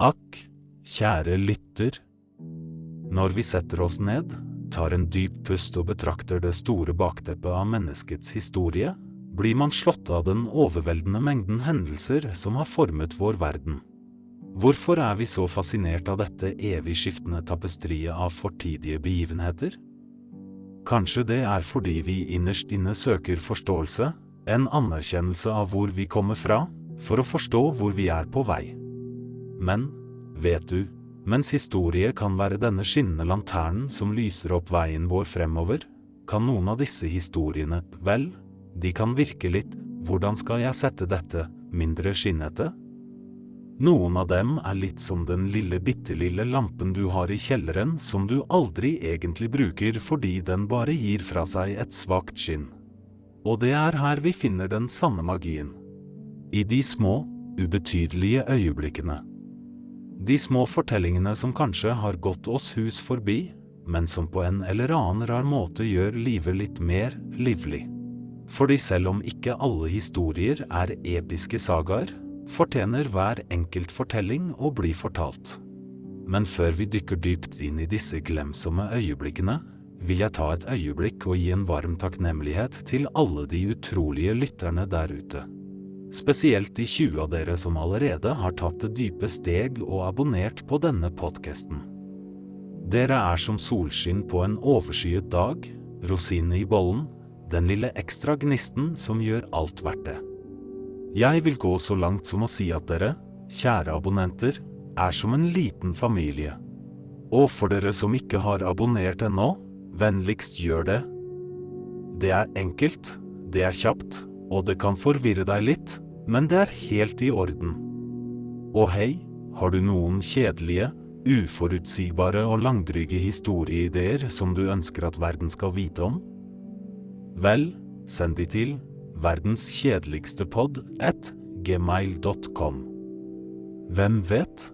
Akk, kjære lytter. Når vi setter oss ned, tar en dyp pust og betrakter det store bakteppet av menneskets historie, blir man slått av den overveldende mengden hendelser som har formet vår verden. Hvorfor er vi så fascinert av dette evig skiftende tapestriet av fortidige begivenheter? Kanskje det er fordi vi innerst inne søker forståelse, en anerkjennelse av hvor vi kommer fra, for å forstå hvor vi er på vei. Men, vet du, mens historie kan være denne skinnende lanternen som lyser opp veien vår fremover, kan noen av disse historiene, vel, de kan virke litt, hvordan skal jeg sette dette, mindre skinnete? Noen av dem er litt som den lille bitte lille lampen du har i kjelleren som du aldri egentlig bruker fordi den bare gir fra seg et svakt skinn. Og det er her vi finner den sanne magien. I de små, ubetydelige øyeblikkene. De små fortellingene som kanskje har gått oss hus forbi, men som på en eller annen rar måte gjør livet litt mer livlig. Fordi selv om ikke alle historier er episke sagaer, fortjener hver enkelt fortelling å bli fortalt. Men før vi dykker dypt inn i disse glemsomme øyeblikkene, vil jeg ta et øyeblikk og gi en varm takknemlighet til alle de utrolige lytterne der ute. Spesielt de 20 av dere som allerede har tatt det dype steg og abonnert på denne podkasten. Dere er som solskinn på en overskyet dag, rosinene i bollen, den lille ekstra gnisten som gjør alt verdt det. Jeg vil gå så langt som å si at dere, kjære abonnenter, er som en liten familie. Og for dere som ikke har abonnert ennå, vennligst gjør det. Det er enkelt, det er kjapt, og det kan forvirre deg litt, men det er helt i orden. Og hei, har du noen kjedelige, uforutsigbare og langdryge historieideer som du ønsker at verden skal vite om? Vel, send de til verdens at gmail.com. Hvem vet?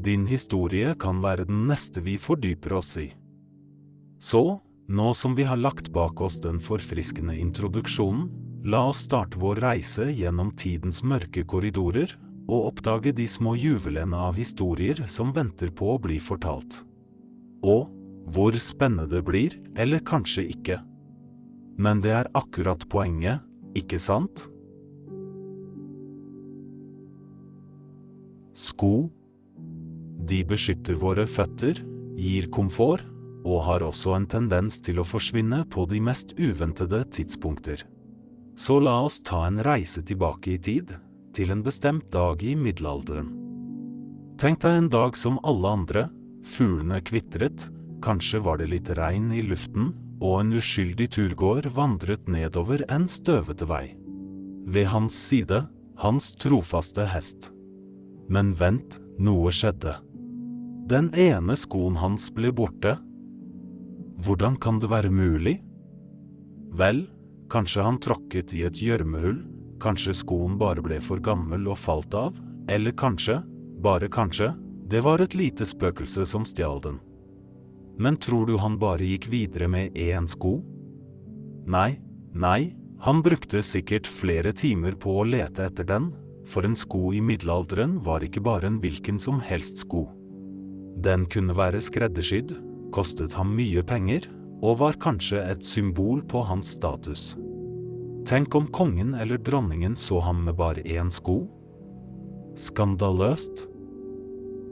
Din historie kan være den neste vi fordyper oss i. Så, nå som vi har lagt bak oss den forfriskende introduksjonen, la oss starte vår reise gjennom tidens mørke korridorer og oppdage de små juvelene av historier som venter på å bli fortalt. Og hvor spennende det blir, eller kanskje ikke. Men det er akkurat poenget, ikke sant? Sko. De beskytter våre føtter, gir komfort, og har også en tendens til å forsvinne på de mest uventede tidspunkter. Så la oss ta en reise tilbake i tid, til en bestemt dag i middelalderen. Tenk deg en dag som alle andre, fuglene kvitret, kanskje var det litt regn i luften, og en uskyldig turgåer vandret nedover en støvete vei. Ved hans side, hans trofaste hest. Men vent, noe skjedde. Den ene skoen hans ble borte. Hvordan kan det være mulig? Vel, kanskje han tråkket i et gjørmehull, kanskje skoen bare ble for gammel og falt av, eller kanskje, bare kanskje, det var et lite spøkelse som stjal den. Men tror du han bare gikk videre med én sko? Nei, nei, han brukte sikkert flere timer på å lete etter den, for en sko i middelalderen var ikke bare en hvilken som helst sko. Den kunne være skreddersydd, kostet ham mye penger, og var kanskje et symbol på hans status. Tenk om kongen eller dronningen så ham med bare én sko? Skandaløst.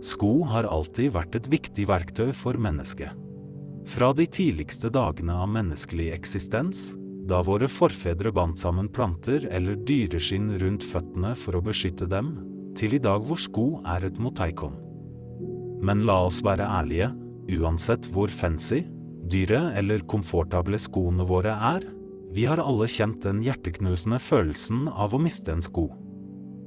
Sko har alltid vært et viktig verktøy for mennesket. Fra de tidligste dagene av menneskelig eksistens, da våre forfedre bandt sammen planter eller dyreskinn rundt føttene for å beskytte dem, til i dag hvor sko er et moteikon. Men la oss være ærlige, uansett hvor fancy, dyre eller komfortable skoene våre er, vi har alle kjent den hjerteknusende følelsen av å miste en sko.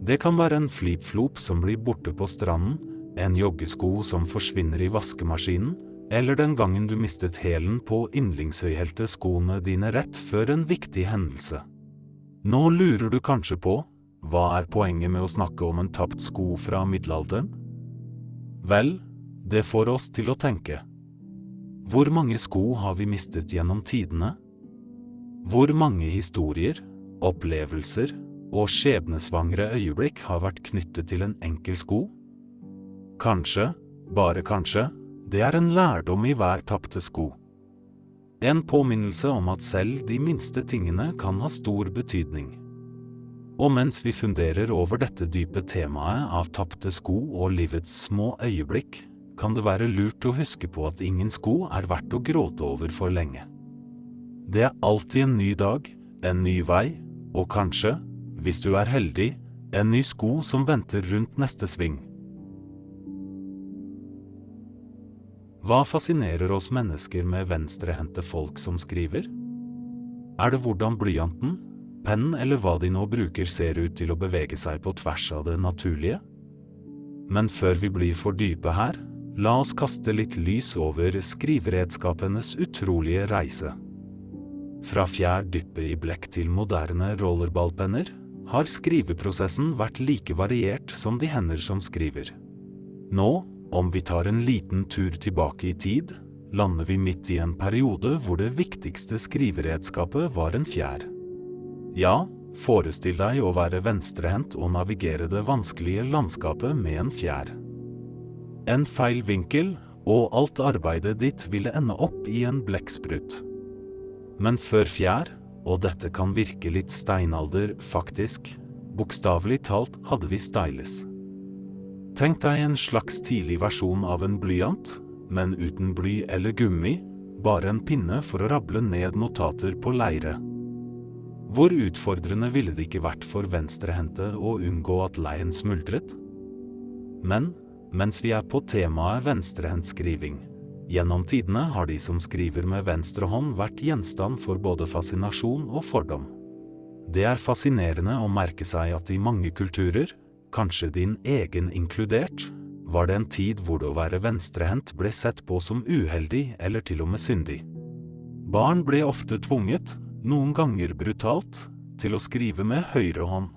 Det kan være en flip-flop som blir borte på stranden, en joggesko som forsvinner i vaskemaskinen, eller den gangen du mistet hælen på yndlingshøyhælte skoene dine rett før en viktig hendelse. Nå lurer du kanskje på, hva er poenget med å snakke om en tapt sko fra middelalderen? Vel, det får oss til å tenke. Hvor mange sko har vi mistet gjennom tidene? Hvor mange historier, opplevelser og skjebnesvangre øyeblikk har vært knyttet til en enkel sko? Kanskje, bare kanskje, det er en lærdom i hver tapte sko. En påminnelse om at selv de minste tingene kan ha stor betydning. Og mens vi funderer over dette dype temaet av tapte sko og livets små øyeblikk, kan det være lurt å huske på at ingen sko er verdt å gråte over for lenge. Det er alltid en ny dag, en ny vei, og kanskje, hvis du er heldig, en ny sko som venter rundt neste sving. Hva fascinerer oss mennesker med venstrehendte folk som skriver? Er det hvordan blyanten, pennen eller hva de nå bruker ser ut til å bevege seg på tvers av det naturlige? Men før vi blir for dype her, la oss kaste litt lys over skriveredskapenes utrolige reise. Fra fjær dyppe i blekk til moderne rollerballpenner har skriveprosessen vært like variert som de hender som skriver. Nå, om vi tar en liten tur tilbake i tid, lander vi midt i en periode hvor det viktigste skriveredskapet var en fjær. Ja, forestill deg å være venstrehendt og navigere det vanskelige landskapet med en fjær. En feil vinkel, og alt arbeidet ditt ville ende opp i en blekksprut. Men før fjær, og dette kan virke litt steinalder, faktisk, bokstavelig talt hadde vi stylus. Tenk deg en slags tidlig versjon av en blyant, men uten bly eller gummi, bare en pinne for å rable ned notater på leire. Hvor utfordrende ville det ikke vært for venstrehendte å unngå at leiren smuldret? Men, mens vi er på temaet venstrehendtskriving, Gjennom tidene har de som skriver med venstre hånd vært gjenstand for både fascinasjon og fordom. Det er fascinerende å merke seg at i mange kulturer, kanskje din egen inkludert, var det en tid hvor det å være venstrehendt ble sett på som uheldig eller til og med syndig. Barn ble ofte tvunget, noen ganger brutalt, til å skrive med høyre hånd.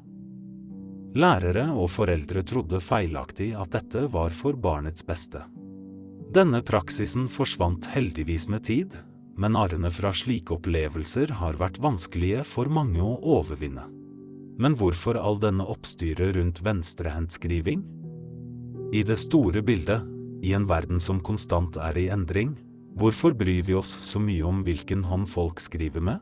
Lærere og foreldre trodde feilaktig at dette var for barnets beste. Denne praksisen forsvant heldigvis med tid, men arrene fra slike opplevelser har vært vanskelige for mange å overvinne. Men hvorfor all denne oppstyret rundt venstrehendskriving? I det store bildet, i en verden som konstant er i endring, hvorfor bryr vi oss så mye om hvilken hånd folk skriver med?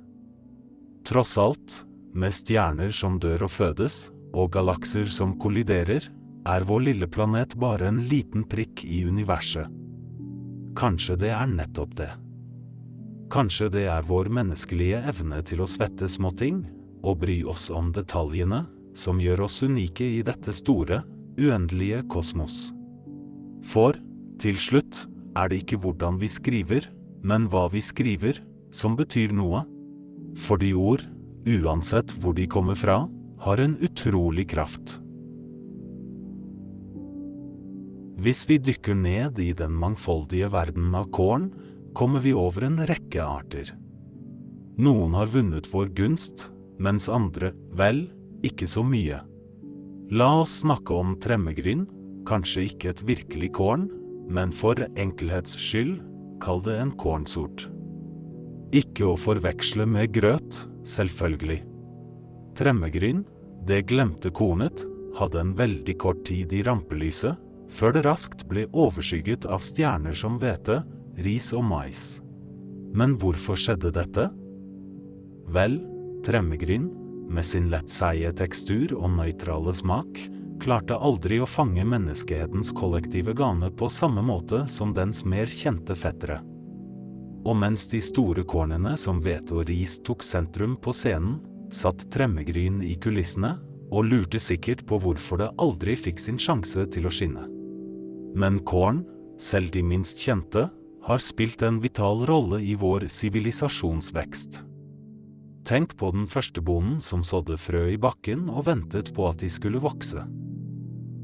Tross alt, med stjerner som dør og fødes, og galakser som kolliderer, er vår lille planet bare en liten prikk i universet. Kanskje det er nettopp det. Kanskje det er vår menneskelige evne til å svette småting, og bry oss om detaljene, som gjør oss unike i dette store, uendelige kosmos. For, til slutt, er det ikke hvordan vi skriver, men hva vi skriver, som betyr noe. Fordi ord, uansett hvor de kommer fra, har en utrolig kraft. Hvis vi dykker ned i den mangfoldige verdenen av korn, kommer vi over en rekke arter. Noen har vunnet vår gunst, mens andre, vel, ikke så mye. La oss snakke om tremmegryn, kanskje ikke et virkelig korn, men for enkelhets skyld, kall det en kornsort. Ikke å forveksle med grøt, selvfølgelig. Tremmegryn, det glemte kornet, hadde en veldig kort tid i rampelyset, før det raskt ble overskygget av stjerner som hvete, ris og mais. Men hvorfor skjedde dette? Vel, tremmegryn, med sin lettseige tekstur og nøytrale smak, klarte aldri å fange menneskehetens kollektive gane på samme måte som dens mer kjente fettere. Og mens de store kornene som hvete og ris tok sentrum på scenen, satt tremmegryn i kulissene og lurte sikkert på hvorfor det aldri fikk sin sjanse til å skinne. Men korn, selv de minst kjente, har spilt en vital rolle i vår sivilisasjonsvekst. Tenk på den første bonden som sådde frø i bakken og ventet på at de skulle vokse.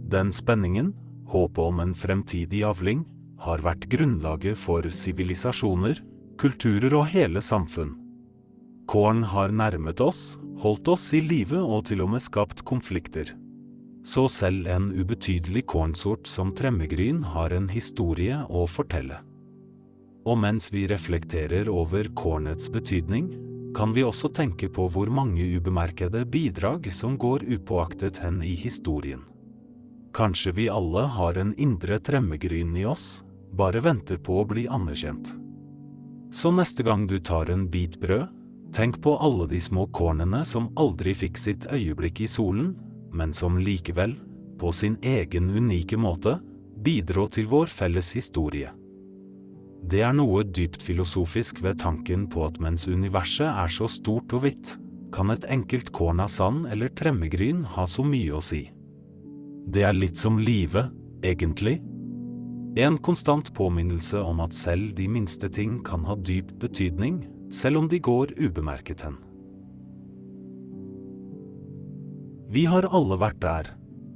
Den spenningen, håpet om en fremtidig avling, har vært grunnlaget for sivilisasjoner, kulturer og hele samfunn. Korn har nærmet oss, holdt oss i live og til og med skapt konflikter. Så selv en ubetydelig kornsort som tremmegryn har en historie å fortelle. Og mens vi reflekterer over kornets betydning, kan vi også tenke på hvor mange ubemerkede bidrag som går upåaktet hen i historien. Kanskje vi alle har en indre tremmegryn i oss, bare venter på å bli anerkjent. Så neste gang du tar en bit brød, tenk på alle de små kornene som aldri fikk sitt øyeblikk i solen, men som likevel, på sin egen unike måte, bidro til vår felles historie. Det er noe dypt filosofisk ved tanken på at mens universet er så stort og hvitt, kan et enkelt korn av sand eller tremmegryn ha så mye å si. Det er litt som livet, egentlig. En konstant påminnelse om at selv de minste ting kan ha dyp betydning, selv om de går ubemerket hen. Vi har alle vært der.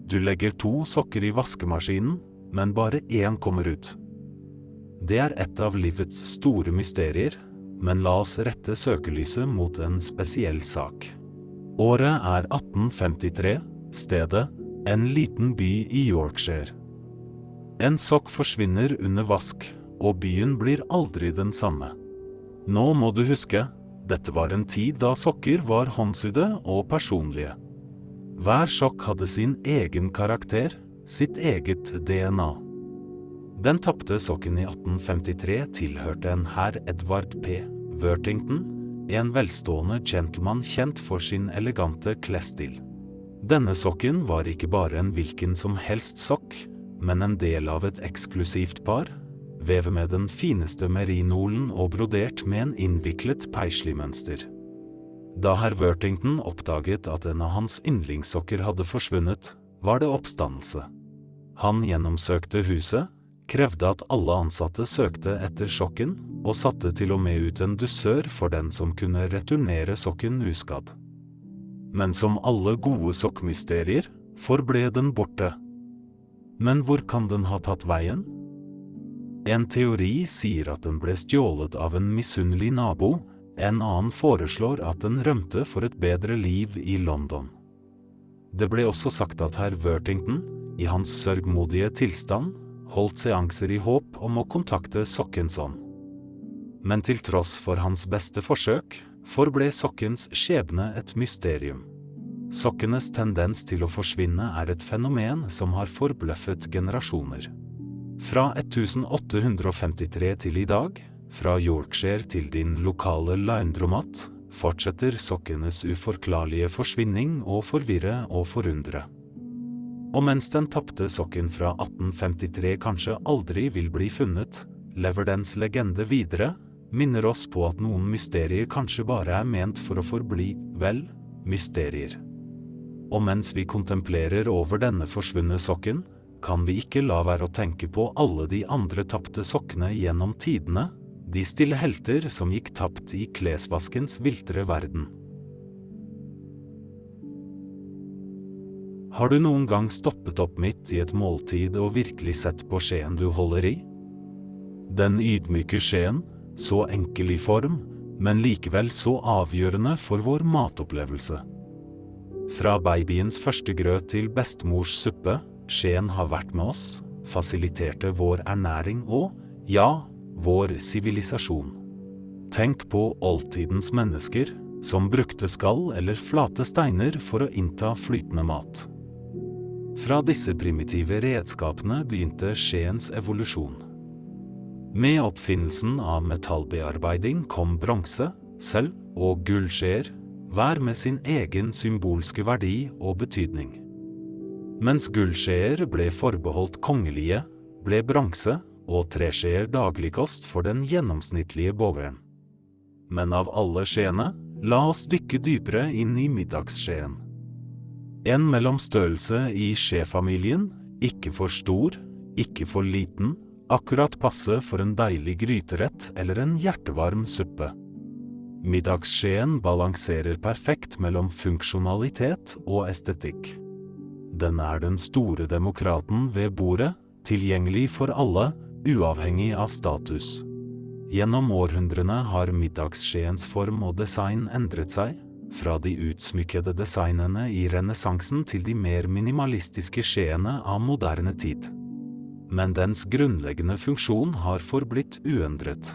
Du legger to sokker i vaskemaskinen, men bare én kommer ut. Det er et av livets store mysterier, men la oss rette søkelyset mot en spesiell sak. Året er 1853, stedet en liten by i Yorkshire. En sokk forsvinner under vask, og byen blir aldri den samme. Nå må du huske, dette var en tid da sokker var håndsydde og personlige. Hver sokk hadde sin egen karakter, sitt eget DNA. Den tapte sokken i 1853 tilhørte en herr Edvard P. Worthington, en velstående gentleman kjent for sin elegante klesstil. Denne sokken var ikke bare en hvilken som helst sokk, men en del av et eksklusivt par, vevet med den fineste merinolen og brodert med en innviklet peisley-mønster. Da herr Worthington oppdaget at en av hans yndlingssokker hadde forsvunnet, var det oppstandelse. Han gjennomsøkte huset, krevde at alle ansatte søkte etter sokken, og satte til og med ut en dusør for den som kunne returnere sokken uskadd. Men som alle gode sokkmysterier, forble den borte. Men hvor kan den ha tatt veien? En teori sier at den ble stjålet av en misunnelig nabo, en annen foreslår at den rømte for et bedre liv i London. Det ble også sagt at herr Worthington, i hans sørgmodige tilstand, holdt seanser i håp om å kontakte Sokkinson. Men til tross for hans beste forsøk, forble sokkens skjebne et mysterium. Sokkenes tendens til å forsvinne er et fenomen som har forbløffet generasjoner. Fra 1853 til i dag, fra Yorkshire til din lokale laundromat, fortsetter sokkenes uforklarlige forsvinning å forvirre og forundre. Og mens den tapte sokken fra 1853 kanskje aldri vil bli funnet, lever dens legende videre, minner oss på at noen mysterier kanskje bare er ment for å forbli, vel, mysterier. Og mens vi kontemplerer over denne forsvunne sokken, kan vi ikke la være å tenke på alle de andre tapte sokkene gjennom tidene, de stille helter som gikk tapt i klesvaskens viltre verden. Har du noen gang stoppet opp midt i et måltid og virkelig sett på skjeen du holder i? Den ydmyke skjeen, så enkel i form, men likevel så avgjørende for vår matopplevelse. Fra babyens første grøt til bestemors suppe, skjeen har vært med oss, fasiliterte vår ernæring og, ja, vår sivilisasjon. Tenk på oldtidens mennesker, som brukte skall eller flate steiner for å innta flytende mat. Fra disse primitive redskapene begynte Skiens evolusjon. Med oppfinnelsen av metallbearbeiding kom bronse, sølv og gullskjeer, hver med sin egen symbolske verdi og betydning. Mens gullskjeer ble forbeholdt kongelige, ble bronse og treskjeer dagligkost for den gjennomsnittlige borgeren. Men av alle skjeene, la oss dykke dypere inn i middagsskjeen. En mellomstørrelse i skjefamilien, ikke for stor, ikke for liten, akkurat passe for en deilig gryterett eller en hjertevarm suppe. Middagsskjeen balanserer perfekt mellom funksjonalitet og estetikk. Den er den store demokraten ved bordet, tilgjengelig for alle, uavhengig av status. Gjennom århundrene har middagsskjeens form og design endret seg, fra de utsmykkede designene i renessansen til de mer minimalistiske skjeene av moderne tid. Men dens grunnleggende funksjon har forblitt uendret.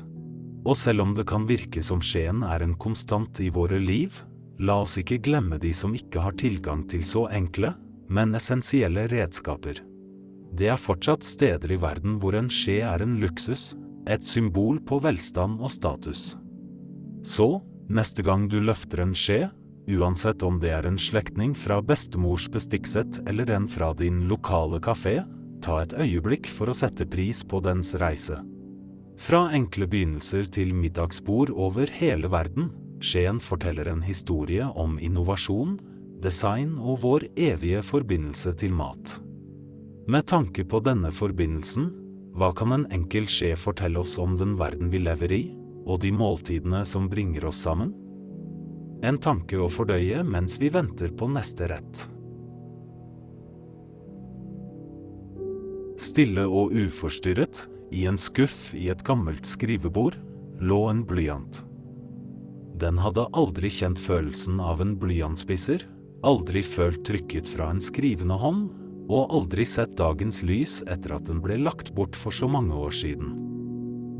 Og selv om det kan virke som skjeen er en konstant i våre liv, la oss ikke glemme de som ikke har tilgang til så enkle, men essensielle redskaper. Det er fortsatt steder i verden hvor en skje er en luksus, et symbol på velstand og status. Så, neste gang du løfter en skje, uansett om det er en slektning fra bestemors bestikksett eller en fra din lokale kafé, ta et øyeblikk for å sette pris på dens reise. Fra enkle begynnelser til middagsbord over hele verden, Skien forteller en historie om innovasjon, design og vår evige forbindelse til mat. Med tanke på denne forbindelsen, hva kan en enkel skje fortelle oss om den verden vi lever i, og de måltidene som bringer oss sammen? En tanke å fordøye mens vi venter på neste rett. Stille og uforstyrret, i en skuff i et gammelt skrivebord, lå en blyant. Den hadde aldri kjent følelsen av en blyantspisser, aldri følt trykket fra en skrivende hånd, og aldri sett dagens lys etter at den ble lagt bort for så mange år siden.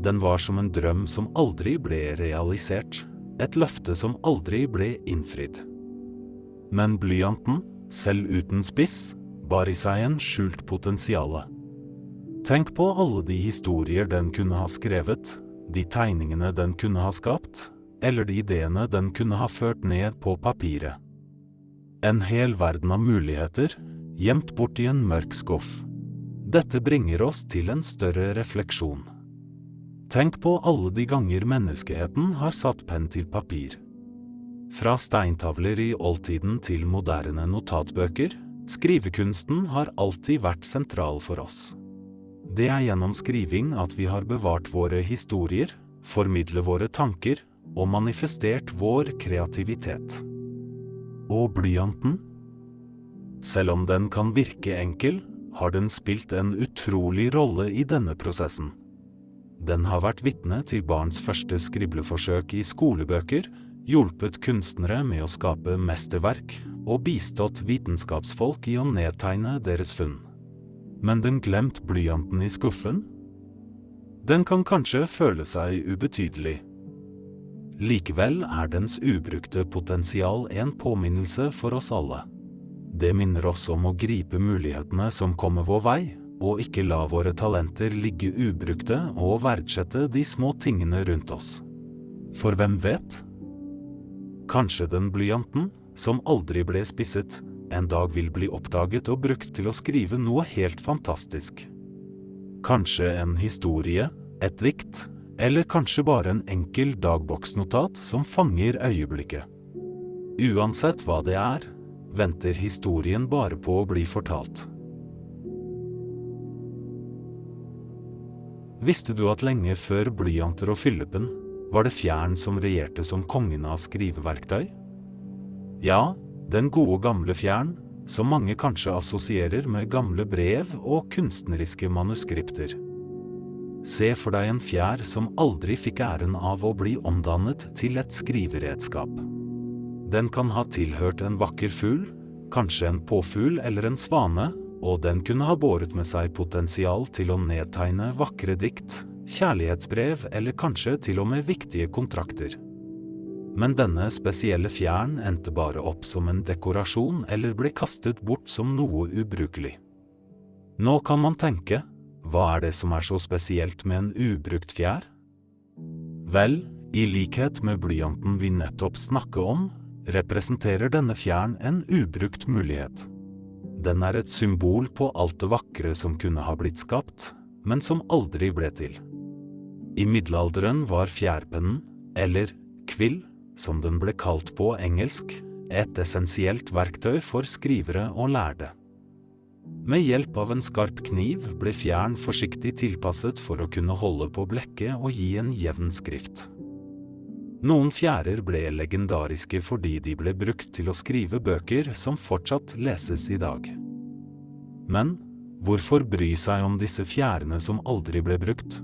Den var som en drøm som aldri ble realisert, et løfte som aldri ble innfridd. Men blyanten, selv uten spiss, bar i seg en skjult potensiale. Tenk på alle de historier den kunne ha skrevet, de tegningene den kunne ha skapt, eller de ideene den kunne ha ført ned på papiret. En hel verden av muligheter, gjemt bort i en mørk skuff. Dette bringer oss til en større refleksjon. Tenk på alle de ganger menneskeheten har satt penn til papir. Fra steintavler i oldtiden til moderne notatbøker, skrivekunsten har alltid vært sentral for oss. Det er gjennom skriving at vi har bevart våre historier, formidlet våre tanker og manifestert vår kreativitet. Og blyanten? Selv om den kan virke enkel, har den spilt en utrolig rolle i denne prosessen. Den har vært vitne til barns første skribleforsøk i skolebøker, hjulpet kunstnere med å skape mesterverk og bistått vitenskapsfolk i å nedtegne deres funn men den glemt blyanten i skuffen? Den kan kanskje føle seg ubetydelig. Likevel er dens ubrukte potensial en påminnelse for oss alle. Det minner oss om å gripe mulighetene som kommer vår vei, og ikke la våre talenter ligge ubrukte og verdsette de små tingene rundt oss. For hvem vet? Kanskje den blyanten, som aldri ble spisset, en dag vil bli oppdaget og brukt til å skrive noe helt fantastisk. Kanskje en historie, et dikt, eller kanskje bare en enkel dagboksnotat som fanger øyeblikket. Uansett hva det er, venter historien bare på å bli fortalt. Visste du at lenge før blyanter og fyllepenn var det fjern som regjerte som kongen av skriveverktøy? Ja, den gode gamle fjern, som mange kanskje assosierer med gamle brev og kunstneriske manuskripter. Se for deg en fjær som aldri fikk æren av å bli omdannet til et skriveredskap. Den kan ha tilhørt en vakker fugl, kanskje en påfugl eller en svane, og den kunne ha båret med seg potensial til å nedtegne vakre dikt, kjærlighetsbrev eller kanskje til og med viktige kontrakter. Men denne spesielle fjæren endte bare opp som en dekorasjon eller ble kastet bort som noe ubrukelig. Nå kan man tenke, hva er det som er så spesielt med en ubrukt fjær? Vel, i likhet med blyanten vi nettopp snakket om, representerer denne fjæren en ubrukt mulighet. Den er et symbol på alt det vakre som kunne ha blitt skapt, men som aldri ble til. I middelalderen var fjærpennen, eller kvill, som den ble kalt på engelsk, et essensielt verktøy for skrivere og lærde. Med hjelp av en skarp kniv ble fjern forsiktig tilpasset for å kunne holde på blekket og gi en jevn skrift. Noen fjærer ble legendariske fordi de ble brukt til å skrive bøker som fortsatt leses i dag. Men hvorfor bry seg om disse fjærene som aldri ble brukt?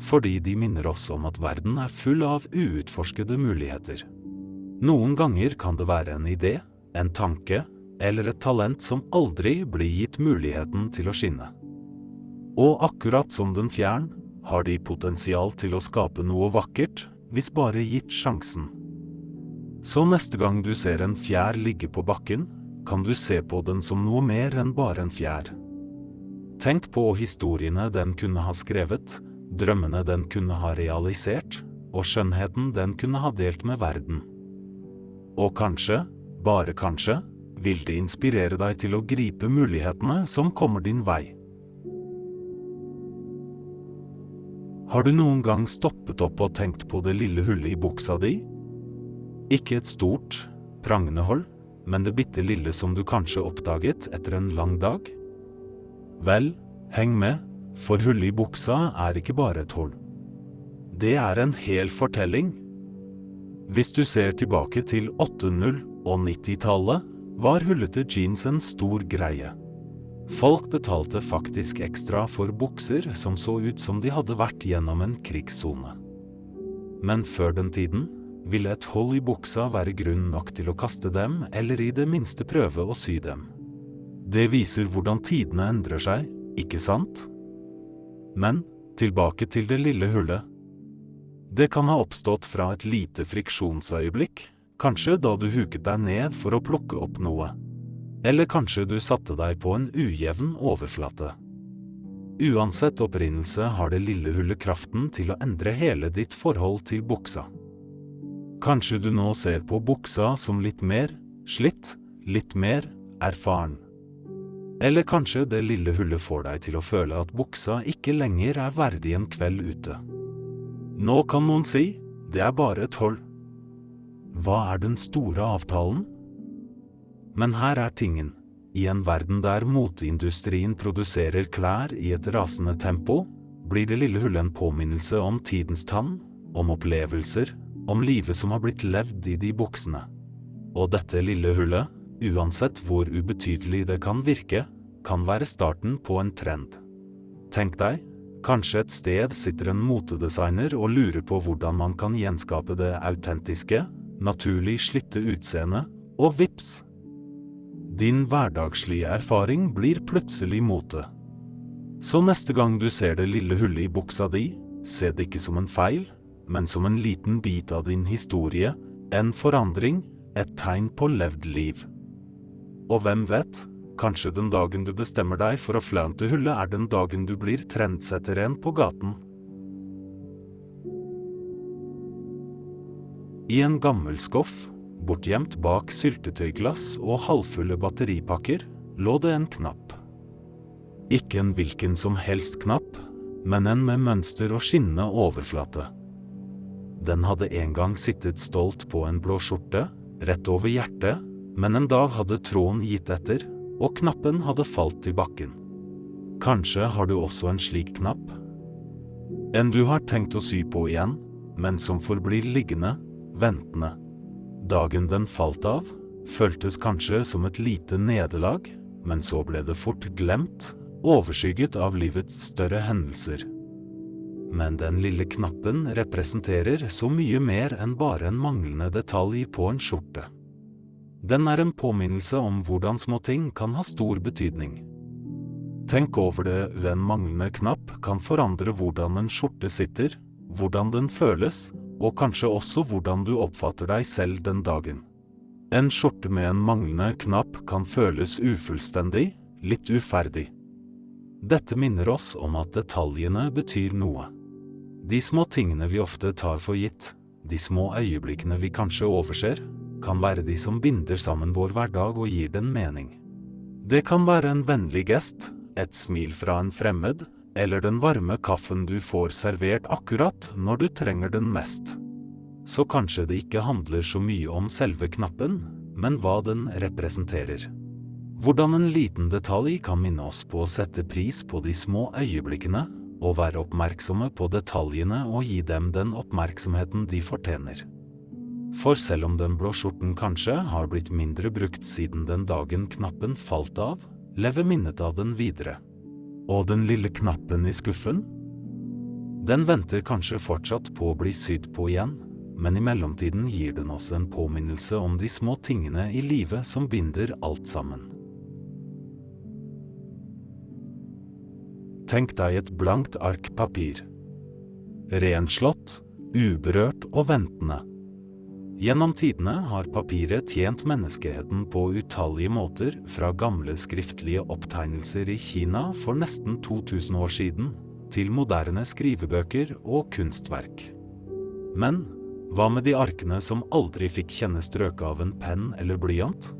fordi de minner oss om at verden er full av uutforskede muligheter. Noen ganger kan det være en idé, en tanke eller et talent som aldri blir gitt muligheten til å skinne. Og akkurat som den fjern, har de potensial til å skape noe vakkert, hvis bare gitt sjansen. Så neste gang du ser en fjær ligge på bakken, kan du se på den som noe mer enn bare en fjær. Tenk på historiene den kunne ha skrevet, drømmene den kunne ha realisert, og skjønnheten den kunne ha delt med verden. Og kanskje, bare kanskje, vil det inspirere deg til å gripe mulighetene som kommer din vei. Har du noen gang stoppet opp og tenkt på det lille hullet i buksa di? Ikke et stort, prangende hold, men det bitte lille som du kanskje oppdaget etter en lang dag? Vel, heng med, for hullet i buksa er ikke bare et hull. Det er en hel fortelling. Hvis du ser tilbake til 80- og 90-tallet, var hullete jeans en stor greie. Folk betalte faktisk ekstra for bukser som så ut som de hadde vært gjennom en krigssone. Men før den tiden ville et hull i buksa være grunn nok til å kaste dem, eller i det minste prøve å sy dem. Det viser hvordan tidene endrer seg, ikke sant? Men tilbake til det lille hullet. Det kan ha oppstått fra et lite friksjonsøyeblikk, kanskje da du huket deg ned for å plukke opp noe. Eller kanskje du satte deg på en ujevn overflate. Uansett opprinnelse har det lille hullet kraften til å endre hele ditt forhold til buksa. Kanskje du nå ser på buksa som litt mer slitt, litt mer erfaren. Eller kanskje det lille hullet får deg til å føle at buksa ikke lenger er verdig en kveld ute. Nå kan noen si det er bare et hull. Hva er den store avtalen? Men her er tingen. I en verden der moteindustrien produserer klær i et rasende tempo, blir det lille hullet en påminnelse om tidens tann, om opplevelser, om livet som har blitt levd i de buksene. Og dette lille hullet, uansett hvor ubetydelig det kan virke, kan være starten på en trend. Tenk deg, kanskje et sted sitter en motedesigner og lurer på hvordan man kan gjenskape det autentiske, naturlig slitte utseende, og vips! Din hverdagslige erfaring blir plutselig mote. Så neste gang du ser det lille hullet i buksa di, se det ikke som en feil, men som en liten bit av din historie, en forandring, et tegn på levd liv. Og hvem vet, kanskje den dagen du bestemmer deg for å flante hullet er den dagen du blir trendsetteren på gaten. I en gammel skoff, bortgjemt bak syltetøyglass og halvfulle batteripakker, lå det en knapp. Ikke en hvilken som helst knapp, men en med mønster og skinnende overflate. Den hadde en gang sittet stolt på en blå skjorte, rett over hjertet, men en dag hadde tråden gitt etter, og knappen hadde falt i bakken. Kanskje har du også en slik knapp? En du har tenkt å sy på igjen, men som forblir liggende, ventende. Dagen den falt av, føltes kanskje som et lite nederlag, men så ble det fort glemt, overskygget av livets større hendelser. Men den lille knappen representerer så mye mer enn bare en manglende detalj på en skjorte. Den er en påminnelse om hvordan små ting kan ha stor betydning. Tenk over det, en manglende knapp kan forandre hvordan en skjorte sitter, hvordan den føles, og kanskje også hvordan du oppfatter deg selv den dagen. En skjorte med en manglende knapp kan føles ufullstendig, litt uferdig. Dette minner oss om at detaljene betyr noe. De små tingene vi ofte tar for gitt, de små øyeblikkene vi kanskje overser, kan være de som binder sammen vår hverdag og gir den mening. Det kan være en vennlig gest, et smil fra en fremmed, eller den varme kaffen du får servert akkurat når du trenger den mest. Så kanskje det ikke handler så mye om selve knappen, men hva den representerer. Hvordan en liten detalj kan minne oss på å sette pris på de små øyeblikkene, og være oppmerksomme på detaljene og gi dem den oppmerksomheten de fortjener. For selv om den blå skjorten kanskje har blitt mindre brukt siden den dagen knappen falt av, lever minnet av den videre. Og den lille knappen i skuffen? Den venter kanskje fortsatt på å bli sydd på igjen, men i mellomtiden gir den oss en påminnelse om de små tingene i livet som binder alt sammen. Tenk deg et blankt ark papir. Renslått, uberørt og ventende. Gjennom tidene har papiret tjent menneskeheten på utallige måter, fra gamle skriftlige opptegnelser i Kina for nesten 2000 år siden, til moderne skrivebøker og kunstverk. Men hva med de arkene som aldri fikk kjenne strøket av en penn eller blyant?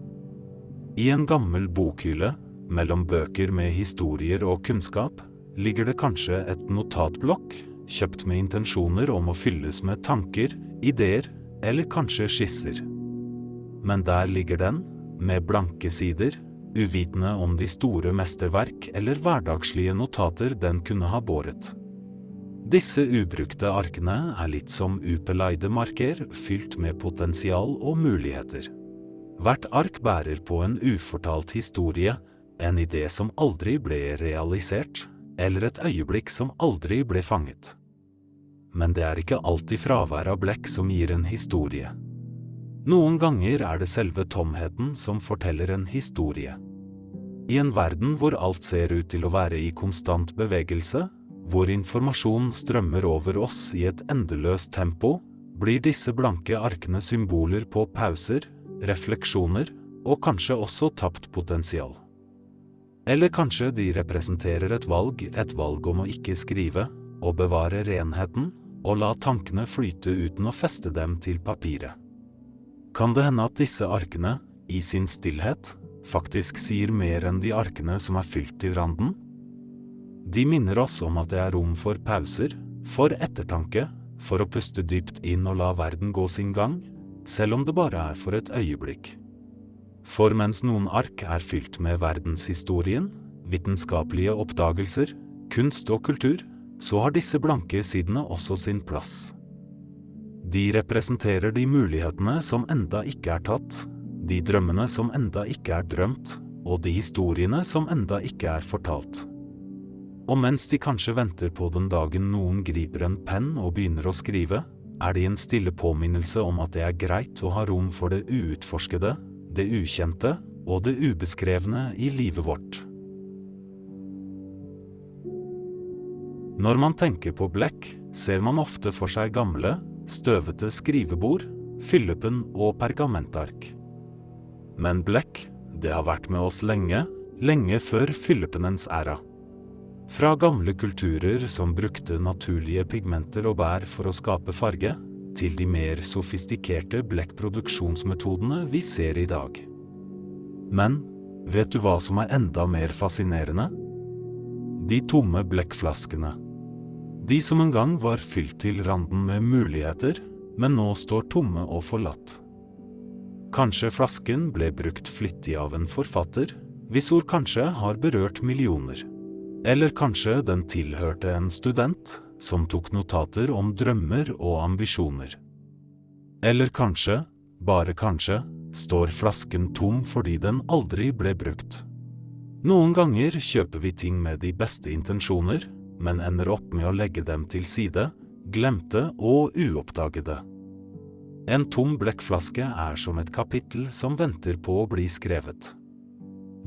I en gammel bokhylle, mellom bøker med historier og kunnskap, ligger det kanskje et notatblokk, kjøpt med intensjoner om å fylles med tanker, ideer eller kanskje skisser. Men der ligger den, med blanke sider, uvitende om de store mesterverk eller hverdagslige notater den kunne ha båret. Disse ubrukte arkene er litt som upeleide marker, fylt med potensial og muligheter. Hvert ark bærer på en ufortalt historie, en idé som aldri ble realisert, eller et øyeblikk som aldri ble fanget men det er ikke alltid fraværet av blekk som gir en historie. Noen ganger er det selve tomheten som forteller en historie. I en verden hvor alt ser ut til å være i konstant bevegelse, hvor informasjon strømmer over oss i et endeløst tempo, blir disse blanke arkene symboler på pauser, refleksjoner og kanskje også tapt potensial. Eller kanskje de representerer et valg, et valg om å ikke skrive, å bevare renheten og la tankene flyte uten å feste dem til papiret. Kan det hende at disse arkene, i sin stillhet, faktisk sier mer enn de arkene som er fylt til randen? De minner oss om at det er rom for pauser, for ettertanke, for å puste dypt inn og la verden gå sin gang, selv om det bare er for et øyeblikk. For mens noen ark er fylt med verdenshistorien, vitenskapelige oppdagelser, kunst og kultur, så har disse blanke sidene også sin plass. De representerer de mulighetene som enda ikke er tatt, de drømmene som enda ikke er drømt, og de historiene som enda ikke er fortalt. Og mens de kanskje venter på den dagen noen griper en penn og begynner å skrive, er de en stille påminnelse om at det er greit å ha rom for det uutforskede, det ukjente og det ubeskrevne i livet vårt. Når man tenker på blekk, ser man ofte for seg gamle, støvete skrivebord, fyllepenn og pergamentark. Men blekk, det har vært med oss lenge, lenge før fyllepennens æra. Fra gamle kulturer som brukte naturlige pigmenter og bær for å skape farge, til de mer sofistikerte blekkproduksjonsmetodene vi ser i dag. Men vet du hva som er enda mer fascinerende? De tomme blekkflaskene. De som en gang var fylt til randen med muligheter, men nå står tomme og forlatt. Kanskje flasken ble brukt flittig av en forfatter, hvis ord kanskje har berørt millioner. Eller kanskje den tilhørte en student som tok notater om drømmer og ambisjoner. Eller kanskje, bare kanskje, står flasken tom fordi den aldri ble brukt. Noen ganger kjøper vi ting med de beste intensjoner, men ender opp med å legge dem til side, glemte og uoppdagede. En tom blekkflaske er som et kapittel som venter på å bli skrevet.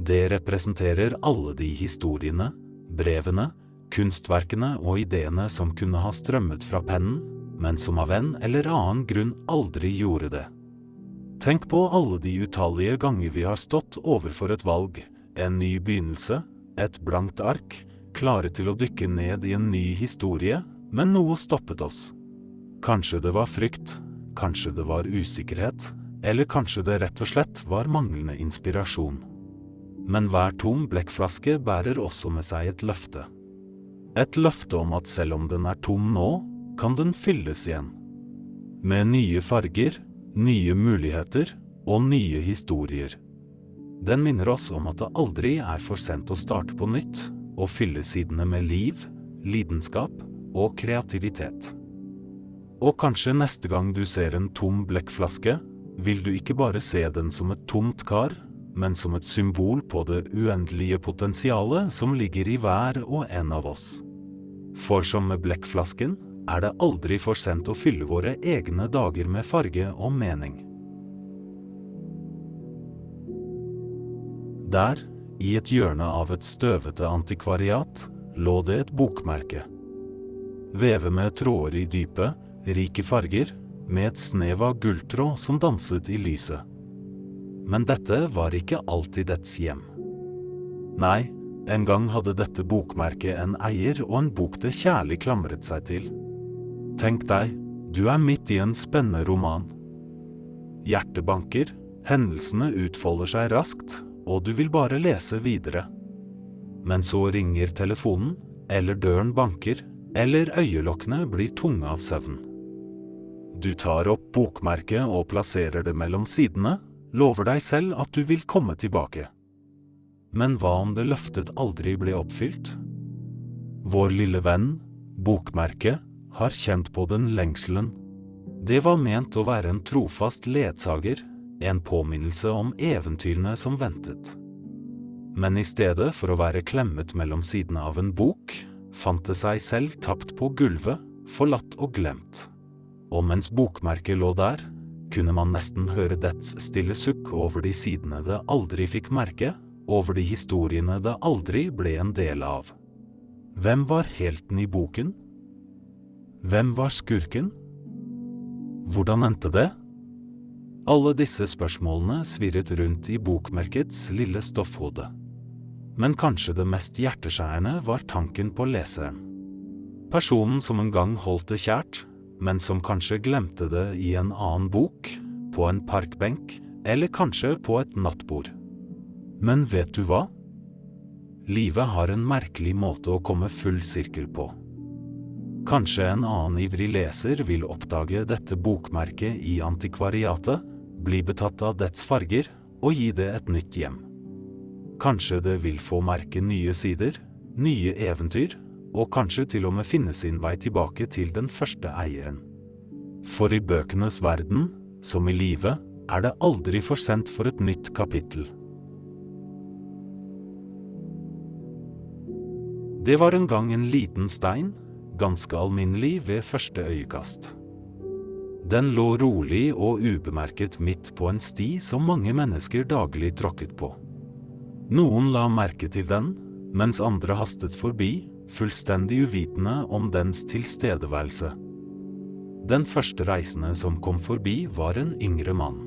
Det representerer alle de historiene, brevene, kunstverkene og ideene som kunne ha strømmet fra pennen, men som av en eller annen grunn aldri gjorde det. Tenk på alle de utallige ganger vi har stått overfor et valg, en ny begynnelse, et blankt ark, klare til å dykke ned i en ny historie, men noe stoppet oss. Kanskje det var frykt, kanskje det var usikkerhet, eller kanskje det rett og slett var manglende inspirasjon. Men hver tom blekkflaske bærer også med seg et løfte. Et løfte om at selv om den er tom nå, kan den fylles igjen. Med nye farger, nye muligheter og nye historier. Den minner oss om at det aldri er for sent å starte på nytt, og fylle sidene med liv, lidenskap og kreativitet. Og kanskje neste gang du ser en tom blekkflaske, vil du ikke bare se den som et tomt kar, men som et symbol på det uendelige potensialet som ligger i hver og en av oss. For som med blekkflasken er det aldri for sent å fylle våre egne dager med farge og mening. Der i et hjørne av et støvete antikvariat lå det et bokmerke. Veve med tråder i dypet, rike farger, med et snev av gulltråd som danset i lyset. Men dette var ikke alltid dets hjem. Nei, en gang hadde dette bokmerket en eier og en bok det kjærlig klamret seg til. Tenk deg, du er midt i en spennende roman. Hjertet banker, hendelsene utfolder seg raskt, og du vil bare lese videre. Men så ringer telefonen, eller døren banker, eller øyelokkene blir tunge av søvn. Du tar opp bokmerket og plasserer det mellom sidene, lover deg selv at du vil komme tilbake. Men hva om det løftet aldri ble oppfylt? Vår lille venn, bokmerket, har kjent på den lengselen. Det var ment å være en trofast ledsager, en påminnelse om eventyrene som ventet. Men i stedet for å være klemmet mellom sidene av en bok, fant det seg selv tapt på gulvet, forlatt og glemt. Og mens bokmerket lå der, kunne man nesten høre dets stille sukk over de sidene det aldri fikk merke, over de historiene det aldri ble en del av. Hvem var helten i boken? Hvem var skurken? Hvordan endte det? Alle disse spørsmålene svirret rundt i bokmerkets lille stoffhode. Men kanskje det mest hjerteskjærende var tanken på leseren. Personen som en gang holdt det kjært, men som kanskje glemte det i en annen bok, på en parkbenk, eller kanskje på et nattbord. Men vet du hva? Livet har en merkelig måte å komme full sirkel på. Kanskje en annen ivrig leser vil oppdage dette bokmerket i antikvariatet, bli betatt av dets farger og gi det et nytt hjem. Kanskje det vil få merke nye sider, nye eventyr, og kanskje til og med finne sin vei tilbake til den første eieren. For i bøkenes verden, som i livet, er det aldri for sent for et nytt kapittel. Det var en gang en liten stein, ganske alminnelig ved første øyekast. Den lå rolig og ubemerket midt på en sti som mange mennesker daglig tråkket på. Noen la merke til den, mens andre hastet forbi, fullstendig uvitende om dens tilstedeværelse. Den første reisende som kom forbi, var en yngre mann.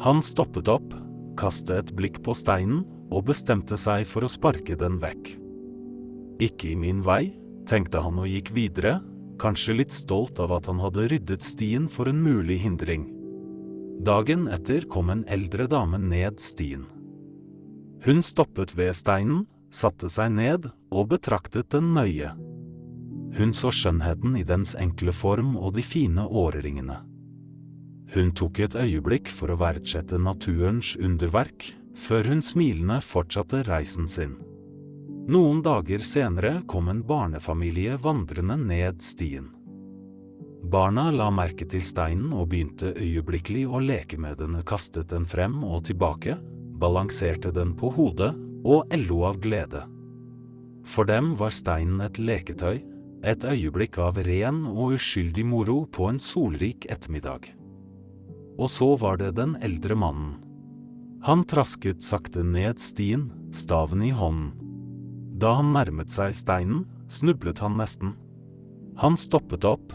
Han stoppet opp, kastet et blikk på steinen og bestemte seg for å sparke den vekk. Ikke i min vei, tenkte han og gikk videre, kanskje litt stolt av at han hadde ryddet stien for en mulig hindring. Dagen etter kom en eldre dame ned stien. Hun stoppet ved steinen, satte seg ned og betraktet den nøye. Hun så skjønnheten i dens enkle form og de fine åreringene. Hun tok et øyeblikk for å verdsette naturens underverk, før hun smilende fortsatte reisen sin. Noen dager senere kom en barnefamilie vandrende ned stien. Barna la merke til steinen og begynte øyeblikkelig å leke med den, kastet den frem og tilbake, balanserte den på hodet og ello av glede. For dem var steinen et leketøy, et øyeblikk av ren og uskyldig moro på en solrik ettermiddag. Og så var det den eldre mannen. Han trasket sakte ned stien, staven i hånden. Da han nærmet seg steinen, snublet han nesten. Han stoppet opp,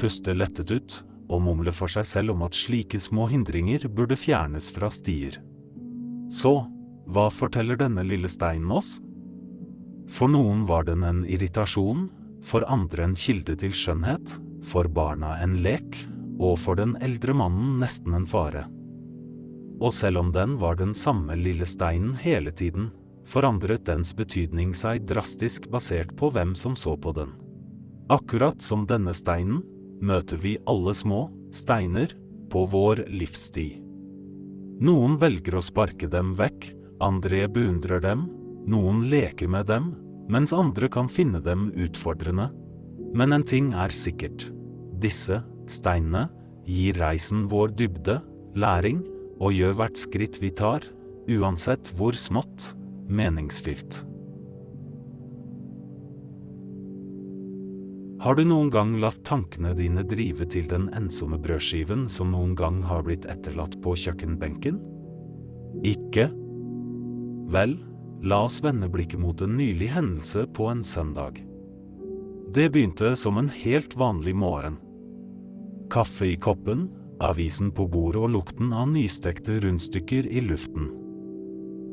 pustet lettet ut og mumlet for seg selv om at slike små hindringer burde fjernes fra stier. Så, hva forteller denne lille steinen oss? For noen var den en irritasjon, for andre en kilde til skjønnhet, for barna en lek, og for den eldre mannen nesten en fare. Og selv om den var den samme lille steinen hele tiden, forandret dens betydning seg drastisk basert på hvem som så på den. Akkurat som denne steinen møter vi alle små steiner på vår livssti. Noen velger å sparke dem vekk, andre beundrer dem, noen leker med dem, mens andre kan finne dem utfordrende. Men en ting er sikkert. Disse steinene gir reisen vår dybde, læring, og gjør hvert skritt vi tar, uansett hvor smått, meningsfylt. Har du noen gang latt tankene dine drive til den ensomme brødskiven som noen gang har blitt etterlatt på kjøkkenbenken? Ikke? Vel, la oss vende blikket mot en nylig hendelse på en søndag. Det begynte som en helt vanlig morgen. Kaffe i koppen, avisen på bordet og lukten av nystekte rundstykker i luften.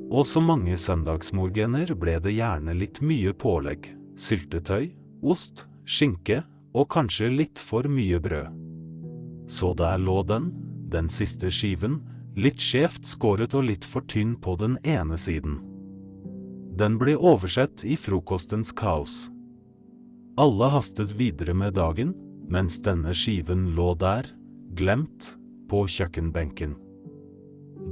Og som mange søndagsmorgener ble det gjerne litt mye pålegg, syltetøy, ost, skinke og kanskje litt for mye brød. Så der lå den, den siste skiven, litt skjevt skåret og litt for tynn på den ene siden. Den ble oversett i frokostens kaos. Alle hastet videre med dagen, mens denne skiven lå der, glemt, på kjøkkenbenken.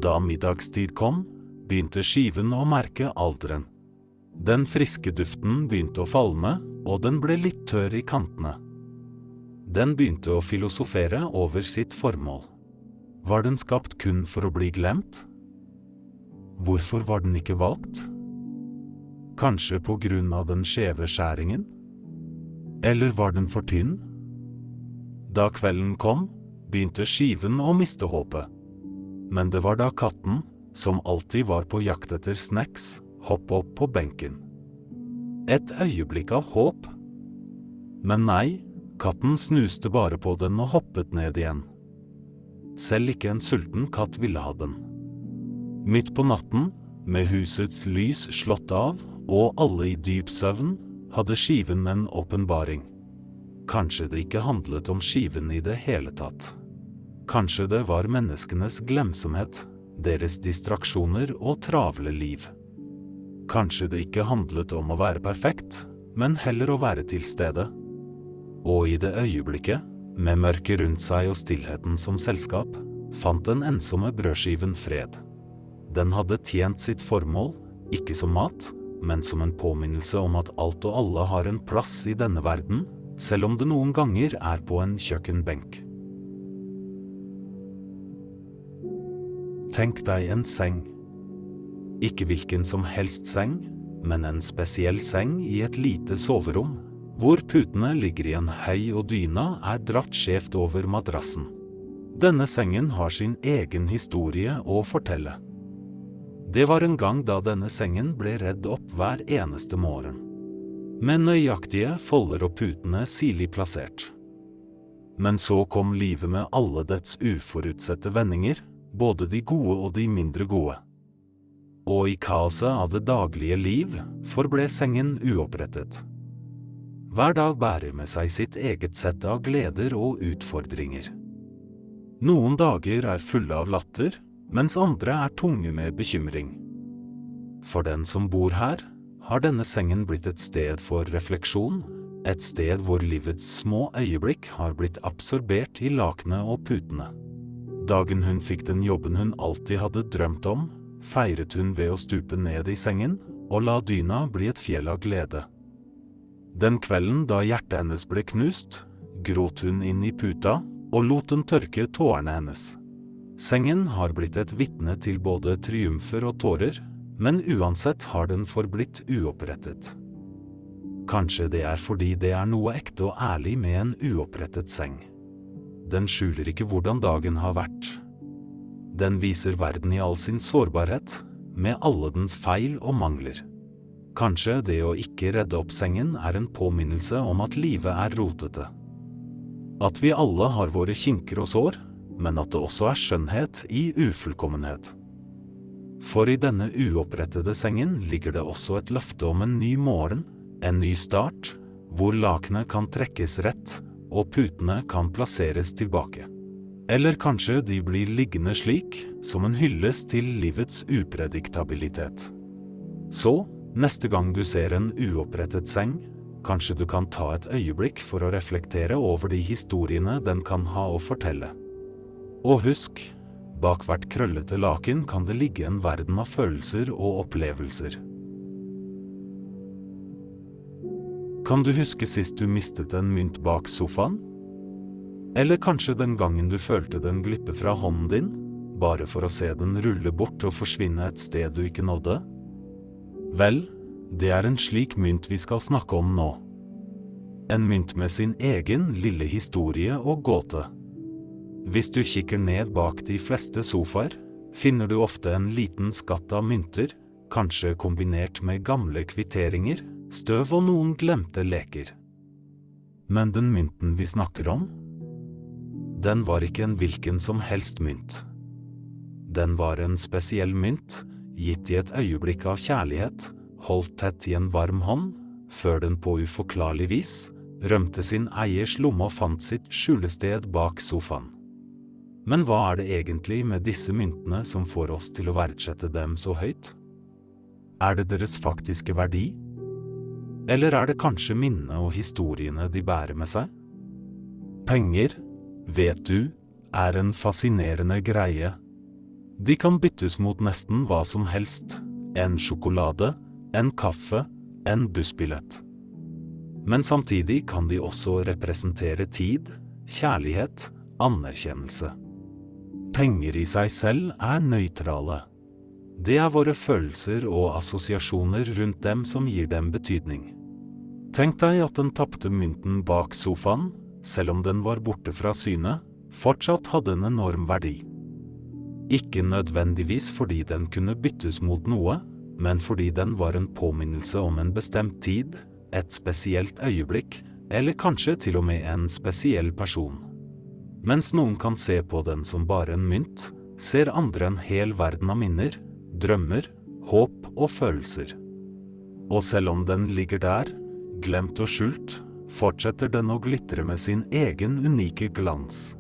Da middagstid kom, begynte skiven å merke alderen. Den friske duften begynte å falme, og den ble litt tørr i kantene. Den begynte å filosofere over sitt formål. Var den skapt kun for å bli glemt? Hvorfor var den ikke valgt? Kanskje på grunn av den skjeve skjæringen? Eller var den for tynn? Da kvelden kom, begynte skiven å miste håpet. Men det var da katten, som alltid var på jakt etter snacks, hoppe opp på benken. Et øyeblikk av håp. Men nei, katten snuste bare på den og hoppet ned igjen. Selv ikke en sulten katt ville ha den. Midt på natten, med husets lys slått av og alle i dyp søvn, hadde skiven en åpenbaring. Kanskje det ikke handlet om skiven i det hele tatt. Kanskje det var menneskenes glemsomhet, deres distraksjoner og travle liv. Kanskje det ikke handlet om å være perfekt, men heller å være til stede. Og i det øyeblikket, med mørket rundt seg og stillheten som selskap, fant den ensomme brødskiven fred. Den hadde tjent sitt formål, ikke som mat, men som en påminnelse om at alt og alle har en plass i denne verden, selv om det noen ganger er på en kjøkkenbenk. Tenk deg en seng. Ikke hvilken som helst seng, men en spesiell seng i et lite soverom, hvor putene ligger i en høy og dyna er dratt skjevt over madrassen. Denne sengen har sin egen historie å fortelle. Det var en gang da denne sengen ble redd opp hver eneste morgen. Med nøyaktige folder og putene sirlig plassert. Men så kom livet med alle dets uforutsette vendinger, både de gode og de mindre gode og i kaoset av det daglige liv forble sengen uopprettet. Hver dag bærer med seg sitt eget sett av gleder og utfordringer. Noen dager er fulle av latter, mens andre er tunge med bekymring. For den som bor her, har denne sengen blitt et sted for refleksjon, et sted hvor livets små øyeblikk har blitt absorbert i lakenet og putene. Dagen hun fikk den jobben hun alltid hadde drømt om, feiret hun ved å stupe ned i sengen og la dyna bli et fjell av glede. Den kvelden da hjertet hennes ble knust, gråt hun inn i puta og lot den tørke tårene hennes. Sengen har blitt et vitne til både triumfer og tårer, men uansett har den forblitt uopprettet. Kanskje det er fordi det er noe ekte og ærlig med en uopprettet seng. Den skjuler ikke hvordan dagen har vært den viser verden i all sin sårbarhet, med alle dens feil og mangler. Kanskje det å ikke redde opp sengen er en påminnelse om at livet er rotete. At vi alle har våre kinker og sår, men at det også er skjønnhet i ufullkommenhet. For i denne uopprettede sengen ligger det også et løfte om en ny morgen, en ny start, hvor lakenet kan trekkes rett og putene kan plasseres tilbake. Eller kanskje de blir liggende slik, som en hyllest til livets uprediktabilitet. Så, neste gang du ser en uopprettet seng, kanskje du kan ta et øyeblikk for å reflektere over de historiene den kan ha å fortelle. Og husk, bak hvert krøllete laken kan det ligge en verden av følelser og opplevelser. Kan du huske sist du mistet en mynt bak sofaen? Eller kanskje den gangen du følte den glippe fra hånden din, bare for å se den rulle bort og forsvinne et sted du ikke nådde? Vel, det er en slik mynt vi skal snakke om nå. En mynt med sin egen lille historie og gåte. Hvis du kikker ned bak de fleste sofaer, finner du ofte en liten skatt av mynter, kanskje kombinert med gamle kvitteringer, støv og noen glemte leker. Men den mynten vi snakker om, Den var ikke en hvilken som helst mynt. Den var en spesiell mynt, gitt i et øyeblikk av kjærlighet, holdt tett i en varm hånd, før den på uforklarlig vis rømte sin eiers lomme og fant sitt skjulested bak sofaen. Men hva er det egentlig med disse myntene som får oss til å verdsette dem så høyt? Er det deres faktiske verdi? Eller er det kanskje minnet og historiene de bærer med seg? Penger, vet du, er en fascinerende greie. De kan byttes mot nesten hva som helst. En sjokolade, en kaffe, en bussbillett. Men samtidig kan de også representere tid, kjærlighet, anerkjennelse. Penger i seg selv er nøytrale. Det er våre følelser og assosiasjoner rundt dem som gir dem betydning. Tenk deg at den tapte mynten bak sofaen, selv om den var borte fra syne, fortsatt hadde en enorm verdi. Ikke nødvendigvis fordi den kunne byttes mot noe, men fordi den var en påminnelse om en bestemt tid, et spesielt øyeblikk, eller kanskje til og med en spesiell person. Mens noen kan se på den som bare en mynt, ser andre en hel verden av minner, drømmer, håp og følelser. Og selv om den ligger der, glemt og skjult, fortsetter den å glitre med sin egen unike glans.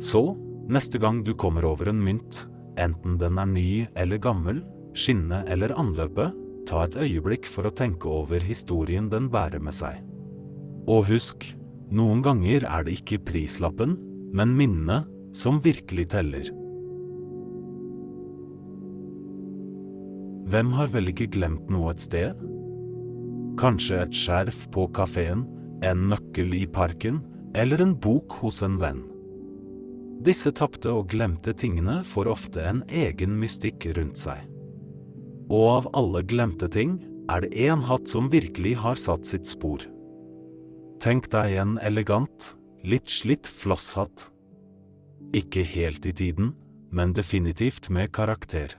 Så, neste gang du kommer over en mynt, enten den er ny eller gammel, skinne eller anløpet, ta et øyeblikk for å tenke over historien den bærer med seg. Og husk, noen ganger er det ikke prislappen, men minnene som virkelig teller. Hvem har vel ikke glemt noe et sted? Kanskje et skjerf på kafeen, en nøkkel i parken, eller en bok hos en venn. Disse tapte og glemte tingene får ofte en egen mystikk rundt seg. Og av alle glemte ting, er det én hatt som virkelig har satt sitt spor. Tenk deg en elegant, litt slitt flosshatt. Ikke helt i tiden, men definitivt med karakter.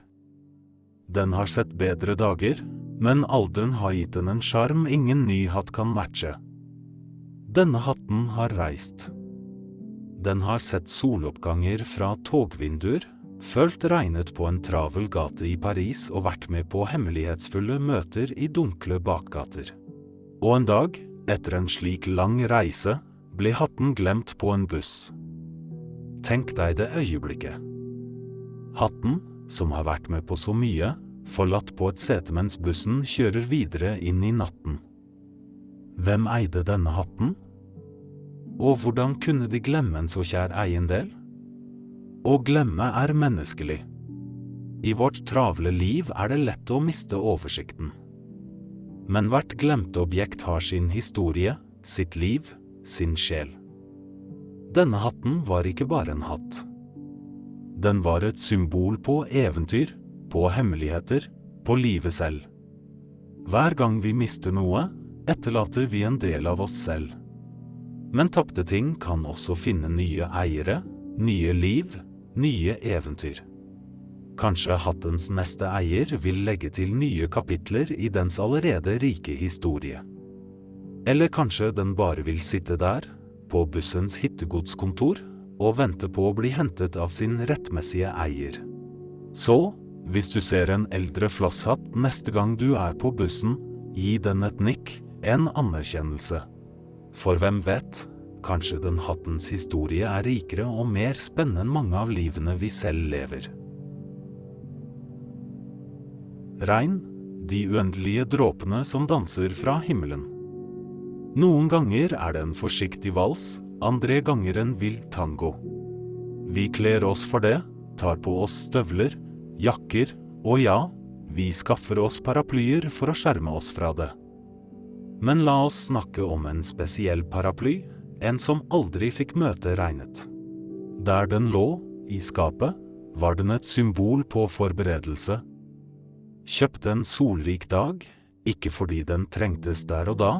Den har sett bedre dager, men alderen har gitt den en sjarm ingen ny hatt kan matche. Denne hatten har reist. Den har sett soloppganger fra togvinduer, følt regnet på en travel gate i Paris og vært med på hemmelighetsfulle møter i dunkle bakgater. Og en dag, etter en slik lang reise, ble hatten glemt på en buss. Tenk deg det øyeblikket. Hatten, som har vært med på så mye, forlatt på et sete mens bussen kjører videre inn i natten. Hvem eide denne hatten? Og hvordan kunne de glemme en så kjær eiendel? Å glemme er menneskelig. I vårt travle liv er det lett å miste oversikten. Men hvert glemte objekt har sin historie, sitt liv, sin sjel. Denne hatten var ikke bare en hatt. Den var et symbol på eventyr, på hemmeligheter, på livet selv. Hver gang vi mister noe, etterlater vi en del av oss selv. Men tapte ting kan også finne nye eiere, nye liv, nye eventyr. Kanskje hattens neste eier vil legge til nye kapitler i dens allerede rike historie. Eller kanskje den bare vil sitte der, på bussens hittegodskontor, og vente på å bli hentet av sin rettmessige eier. Så, hvis du ser en eldre flosshatt neste gang du er på bussen, gi den et nikk, en anerkjennelse. For hvem vet, kanskje den hattens historie er rikere og mer spennende enn mange av livene vi selv lever. Regn, de uendelige dråpene som danser fra himmelen. Noen ganger er det en forsiktig vals, andre ganger en vill tango. Vi kler oss for det, tar på oss støvler, jakker, og ja, vi skaffer oss paraplyer for å skjerme oss fra det. Men la oss snakke om en spesiell paraply, en som aldri fikk møte regnet. Der den lå, i skapet, var den et symbol på forberedelse. Kjøpt en solrik dag, ikke fordi den trengtes der og da,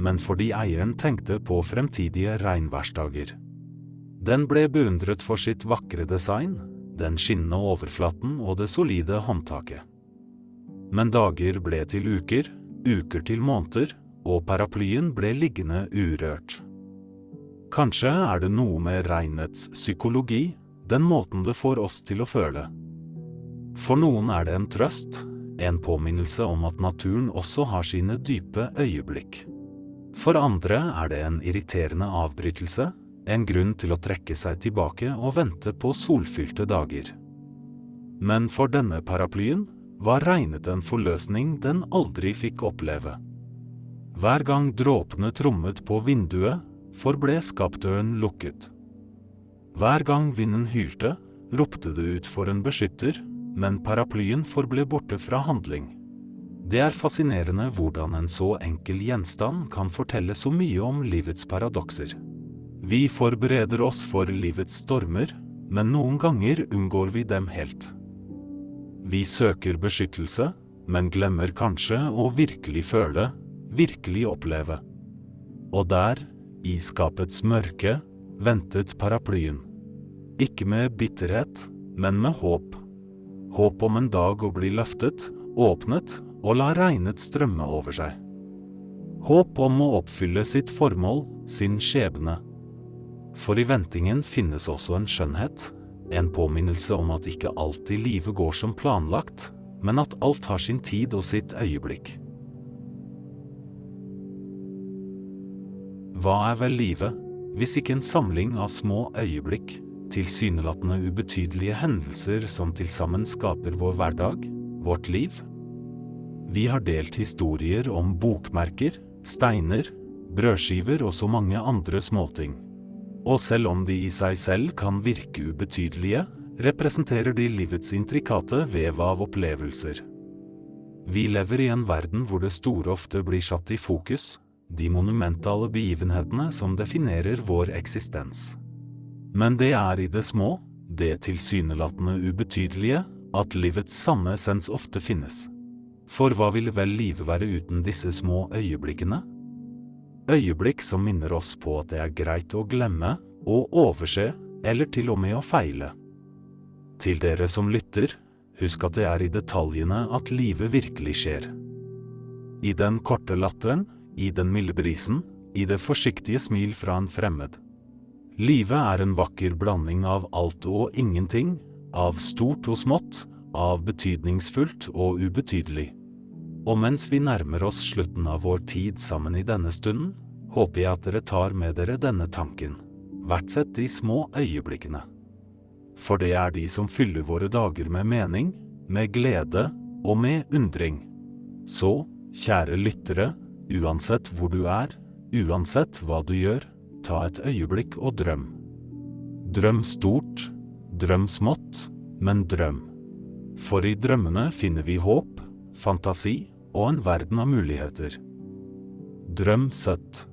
men fordi eieren tenkte på fremtidige regnværsdager. Den ble beundret for sitt vakre design, den skinnende overflaten og det solide håndtaket. Men dager ble til uker, uker til måneder, og paraplyen ble liggende urørt. Kanskje er det noe med regnets psykologi, den måten det får oss til å føle. For noen er det en trøst, en påminnelse om at naturen også har sine dype øyeblikk. For andre er det en irriterende avbrytelse, en grunn til å trekke seg tilbake og vente på solfylte dager. Men for denne paraplyen var regnet en forløsning den aldri fikk oppleve. Hver gang dråpene trommet på vinduet, forble skapdøren lukket. Hver gang vinden hylte, ropte det ut for en beskytter, men paraplyen forble borte fra handling. Det er fascinerende hvordan en så enkel gjenstand kan fortelle så mye om livets paradokser. Vi forbereder oss for livets stormer, men noen ganger unngår vi dem helt. Vi søker beskyttelse, men glemmer kanskje å virkelig føle, virkelig oppleve. Og der, i skapets mørke, ventet paraplyen. Ikke med bitterhet, men med håp. Håp om en dag å bli løftet, åpnet og la regnet strømme over seg. Håp om å oppfylle sitt formål, sin skjebne. For i ventingen finnes også en skjønnhet, en påminnelse om at ikke alltid livet går som planlagt, men at alt har sin tid og sitt øyeblikk. Hva er vel livet, hvis ikke en samling av små øyeblikk, tilsynelatende ubetydelige hendelser som til sammen skaper vår hverdag, vårt liv? Vi har delt historier om bokmerker, steiner, brødskiver og så mange andre småting. Og selv om de i seg selv kan virke ubetydelige, representerer de livets intrikate vev av opplevelser. Vi lever i en verden hvor det store ofte blir satt i fokus, de monumentale begivenhetene som definerer vår eksistens. Men det er i det små, det tilsynelatende ubetydelige, at livets sanne essens ofte finnes. For hva ville vel livet være uten disse små øyeblikkene? Øyeblikk som minner oss på at det er greit å glemme, å overse, eller til og med å feile. Til dere som lytter, husk at det er i detaljene at livet virkelig skjer. I den korte latteren, i den milde brisen, i det forsiktige smil fra en fremmed. Livet er en vakker blanding av alt og ingenting, av stort og smått, av betydningsfullt og ubetydelig. Og mens vi nærmer oss slutten av vår tid sammen i denne stunden, håper jeg at dere tar med dere denne tanken. Verdsett de små øyeblikkene. For det er de som fyller våre dager med mening, med glede og med undring. Så, kjære lyttere, Uansett hvor du er, uansett hva du gjør, ta et øyeblikk og drøm. Drøm stort, drøm smått, men drøm. For i drømmene finner vi håp, fantasi og en verden av muligheter. Drøm søtt.